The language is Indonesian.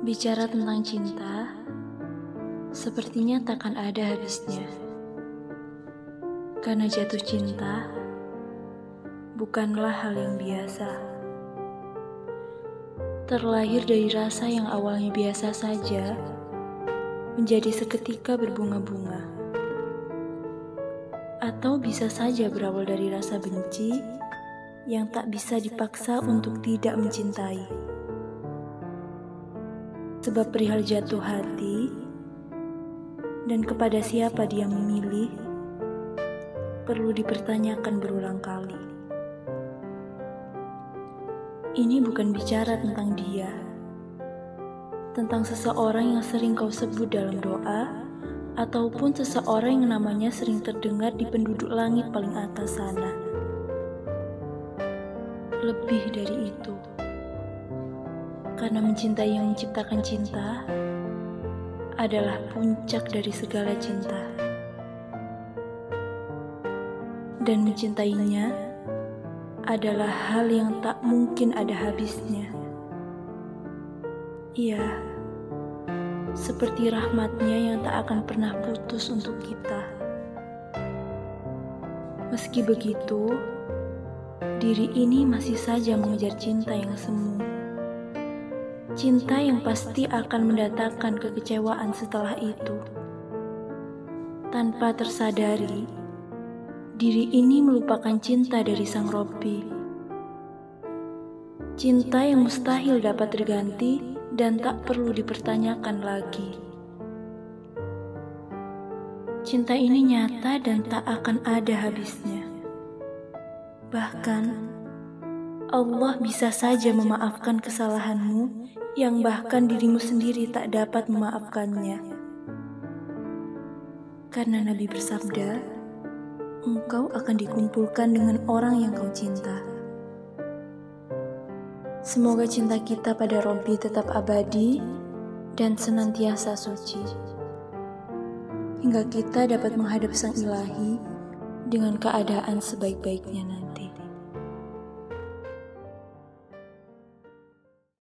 Bicara tentang cinta, sepertinya takkan ada habisnya. Karena jatuh cinta bukanlah hal yang biasa. Terlahir dari rasa yang awalnya biasa saja, menjadi seketika berbunga-bunga. Atau bisa saja berawal dari rasa benci yang tak bisa dipaksa untuk tidak mencintai. Sebab perihal jatuh hati dan kepada siapa dia memilih perlu dipertanyakan berulang kali. Ini bukan bicara tentang dia, tentang seseorang yang sering kau sebut dalam doa, ataupun seseorang yang namanya sering terdengar di penduduk langit paling atas sana. Lebih dari itu karena mencintai yang menciptakan cinta adalah puncak dari segala cinta. Dan mencintainya adalah hal yang tak mungkin ada habisnya. Iya, seperti rahmatnya yang tak akan pernah putus untuk kita. Meski begitu, diri ini masih saja mengejar cinta yang semu. Cinta yang pasti akan mendatangkan kekecewaan setelah itu. Tanpa tersadari, diri ini melupakan cinta dari sang Robi. Cinta yang mustahil dapat terganti dan tak perlu dipertanyakan lagi. Cinta ini nyata dan tak akan ada habisnya. Bahkan, Allah bisa saja memaafkan kesalahanmu yang bahkan dirimu sendiri tak dapat memaafkannya. Karena Nabi bersabda, engkau akan dikumpulkan dengan orang yang kau cinta. Semoga cinta kita pada Robi tetap abadi dan senantiasa suci. Hingga kita dapat menghadap Sang Ilahi dengan keadaan sebaik-baiknya nanti.